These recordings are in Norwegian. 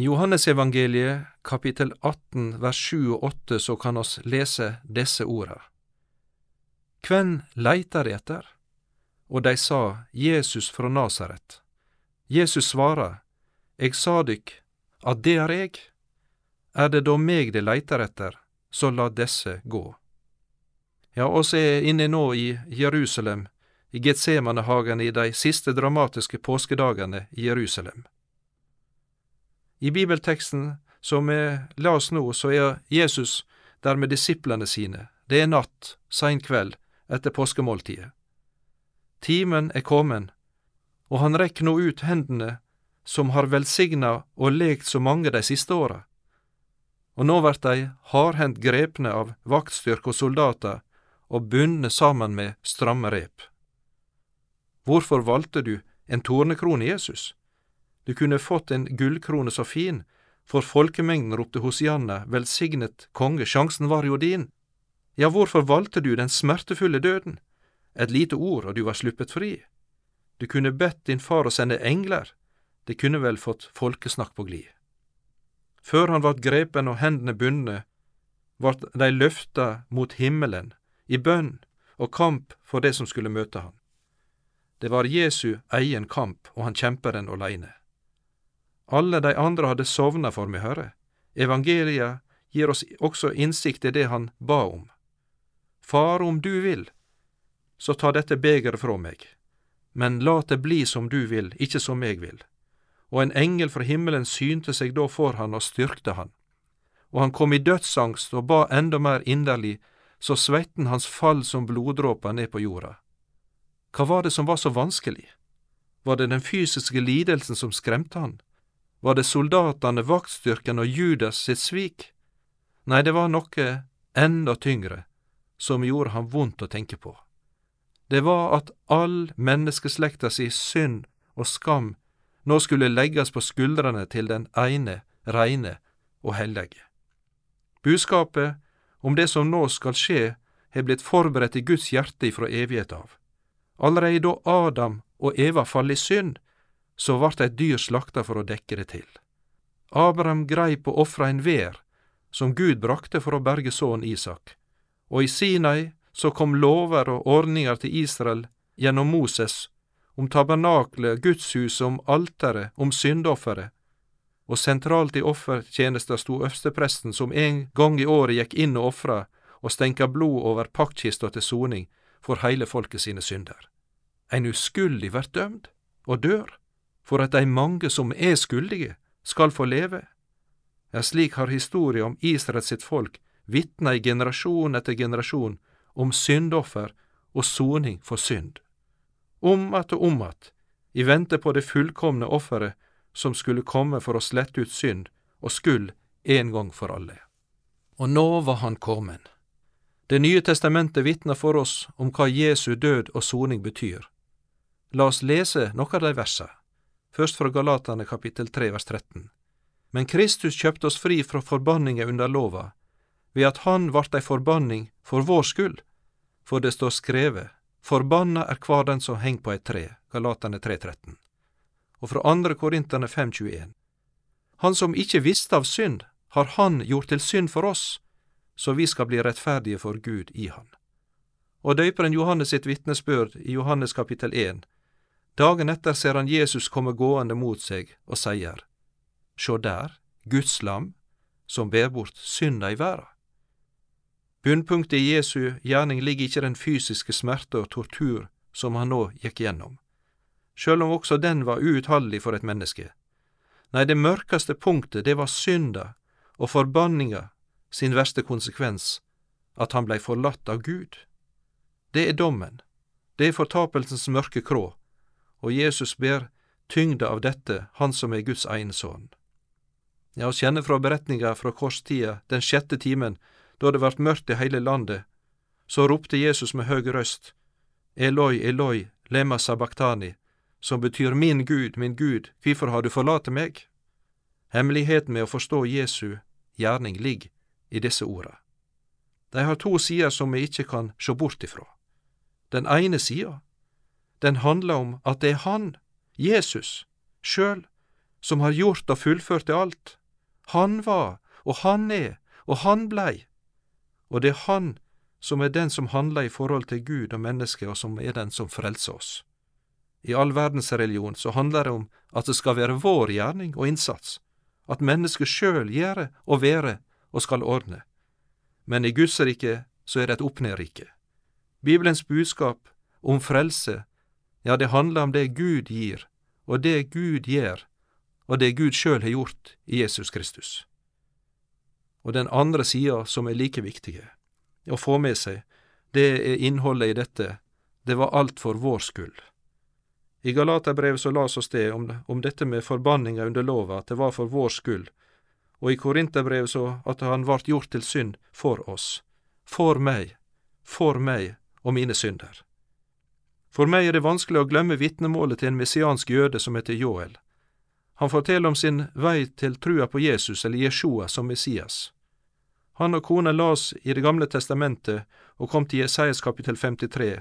I Johannesevangeliet kapittel 18 vers 7 og 8 så kan oss lese disse orda. Kven leitar etter? Og dei sa Jesus fra Nasaret. Jesus svara, Eg sa dykk at det er eg. Er det da meg de leitar etter, så la desse gå. Ja, oss er inne nå i Jerusalem, i Getsemanehagen i de siste dramatiske påskedagene i Jerusalem. I bibelteksten som vi la oss nå, så er Jesus der med disiplene sine. Det er natt, sein kveld, etter påskemåltidet. Timen er kommet, og han rekker nå ut hendene som har velsigna og lekt så mange de siste åra. Og nå vert de hardhendt grepne av vaktstyrke og soldater og bundne sammen med stramme rep. Hvorfor valgte du en tornekrone, Jesus? Du kunne fått en gullkrone så fin, for folkemengden ropte Hosianna, velsignet konge, sjansen var jo din. Ja, hvorfor valgte du den smertefulle døden? Et lite ord, og du var sluppet fri. Du kunne bedt din far å sende engler, det kunne vel fått folkesnakk på glid. Før han vart grepen og hendene bundne, vart de løfta mot himmelen, i bønn og kamp for det som skulle møte han. Det var Jesu egen kamp, og han kjemper den åleine. Alle de andre hadde sovna for meg høre. Evangeliet gir oss også innsikt i det han ba om. Far, om du vil, så ta dette begeret fra meg, men la det bli som du vil, ikke som jeg vil. Og en engel fra himmelen synte seg da for han og styrkte han. Og han kom i dødsangst og ba enda mer inderlig, så svetten hans fall som bloddråper ned på jorda. Hva var det som var så vanskelig? Var det den fysiske lidelsen som skremte han? Var det soldatane, vaktstyrken og Judas sitt svik? Nei, det var noe enda tyngre som gjorde han vondt å tenke på. Det var at all menneskeslekta si synd og skam nå skulle legges på skuldrene til den ene, reine og hellige. Budskapet om det som nå skal skje, har blitt forberedt i Guds hjerte ifra evighet av. Allerede da Adam og Eva fall i synd, så vart eit dyr slakta for å dekke det til. Abraham greip og ofra en vær som Gud brakte for å berge sønnen Isak, og i Sinai så kom lover og ordningar til Israel gjennom Moses om tabernaklet, gudshuset, om alteret, om syndofferet, og sentralt i offertjenesta sto øverstepresten som en gang i året gikk inn og ofra og stenka blod over paktkista til soning for heile folket sine synder. Ein uskuldig vert dømd og dør, for at dei mange som er skuldige, skal få leve. Ja, slik har historia om Israel sitt folk vitna i generasjon etter generasjon om syndoffer og soning for synd. Om att og om att, i vente på det fullkomne offeret som skulle komme for å slette ut synd og skuld en gang for alle. Og nå var han kommen. Det nye testamentet vitner for oss om hva Jesu død og soning betyr. La oss lese noen av de versa først fra Galatane kapittel 3 vers 13. Men Kristus kjøpte oss fri fra forbanninga under lova, ved at Han vart ei forbanning for vår skyld, for det står skrevet, Forbanna er kvar den som heng på eit tre, Galatane 3.13. Og fra andre Korinterne 5.21. Han som ikke visste av synd, har Han gjort til synd for oss, så vi skal bli rettferdige for Gud i Han. Og døyperen Johannes sitt vitnesbyrd i Johannes kapittel 1 Dagen etter ser han Jesus komme gående mot seg og sier, Sjå der, Guds lam, som ber bort synda i verda. Bunnpunktet i Jesu gjerning ligger ikke den fysiske smerte og tortur som han nå gikk gjennom, sjøl om også den var uutholdelig for et menneske. Nei, det mørkeste punktet, det var synda og forbanninga sin verste konsekvens, at han blei forlatt av Gud. Det er dommen, det er fortapelsens mørke krå, og Jesus ber tyngde av dette, Han som er Guds egen sønn. Ja, oss kjenner fra beretninga fra korstida, den sjette timen, da det vart mørkt i heile landet, så ropte Jesus med høg røst, Eloi, Eloi, lema sabachthani, som betyr Min Gud, min Gud, hvorfor har du forlate meg? Hemmeligheten med å forstå Jesu gjerning ligger i disse orda. De har to sider som vi ikke kan sjå bort ifra. Den ene sida den handler om at det er Han, Jesus, sjøl, som har gjort og fullført det alt. Han var, og han er, og han blei. Og det er han som er den som handler i forhold til Gud og mennesket, og som er den som frelser oss. I all verdensreligion så handler det om at det skal være vår gjerning og innsats, at mennesket sjøl gjøre og være og skal ordne. Men i Guds rike så er det et opp-ned-rike. Bibelens budskap om frelse, ja, det handler om det Gud gir, og det Gud gjør, og det Gud sjøl har gjort i Jesus Kristus. Og den andre sida, som er like viktige å få med seg, det er innholdet i dette, det var alt for vår skyld. I Galaterbrevet så las oss det om, om dette med forbanninga under lova, at det var for vår skyld, og i Korinterbrevet så at han vart gjort til synd for oss, for meg, for meg og mine synder. For meg er det vanskelig å glemme vitnemålet til en messiansk jøde som heter Joel. Han forteller om sin vei til trua på Jesus eller Jeshua som Messias. Han og kona las i Det gamle testamentet og kom til Jesajas kapittel 53.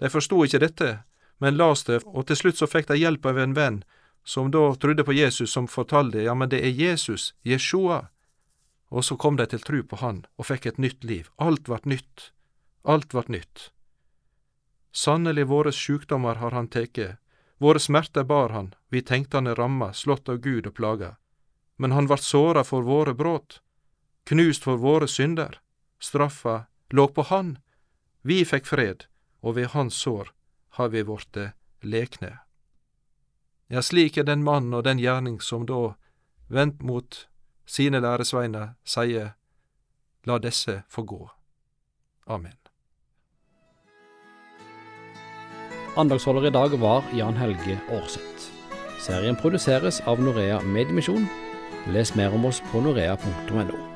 De forsto ikke dette, men las det, og til slutt så fikk de hjelp av en venn som da trodde på Jesus, som fortalte ja, men det er Jesus, Jeshua. Og så kom de til tru på Han og fikk et nytt liv. Alt vart nytt. Alt vart nytt. Sannelig våre sykdommer har Han teke, våre smerter bar Han, vi tenkte Han er ramma, slått av Gud og plaga. Men Han vart såra for våre bråt knust for våre synder. Straffa låg på Han. Vi fikk fred, og ved Hans sår har vi vorte lekne. Ja, slik er den mann og den gjerning som da, vendt mot sine læresveiner, sier, la desse få gå. Amen. Andagsholder i dag var Jan Helge Aarseth. Serien produseres av Norea Mediemisjon. Les mer om oss på norea.no.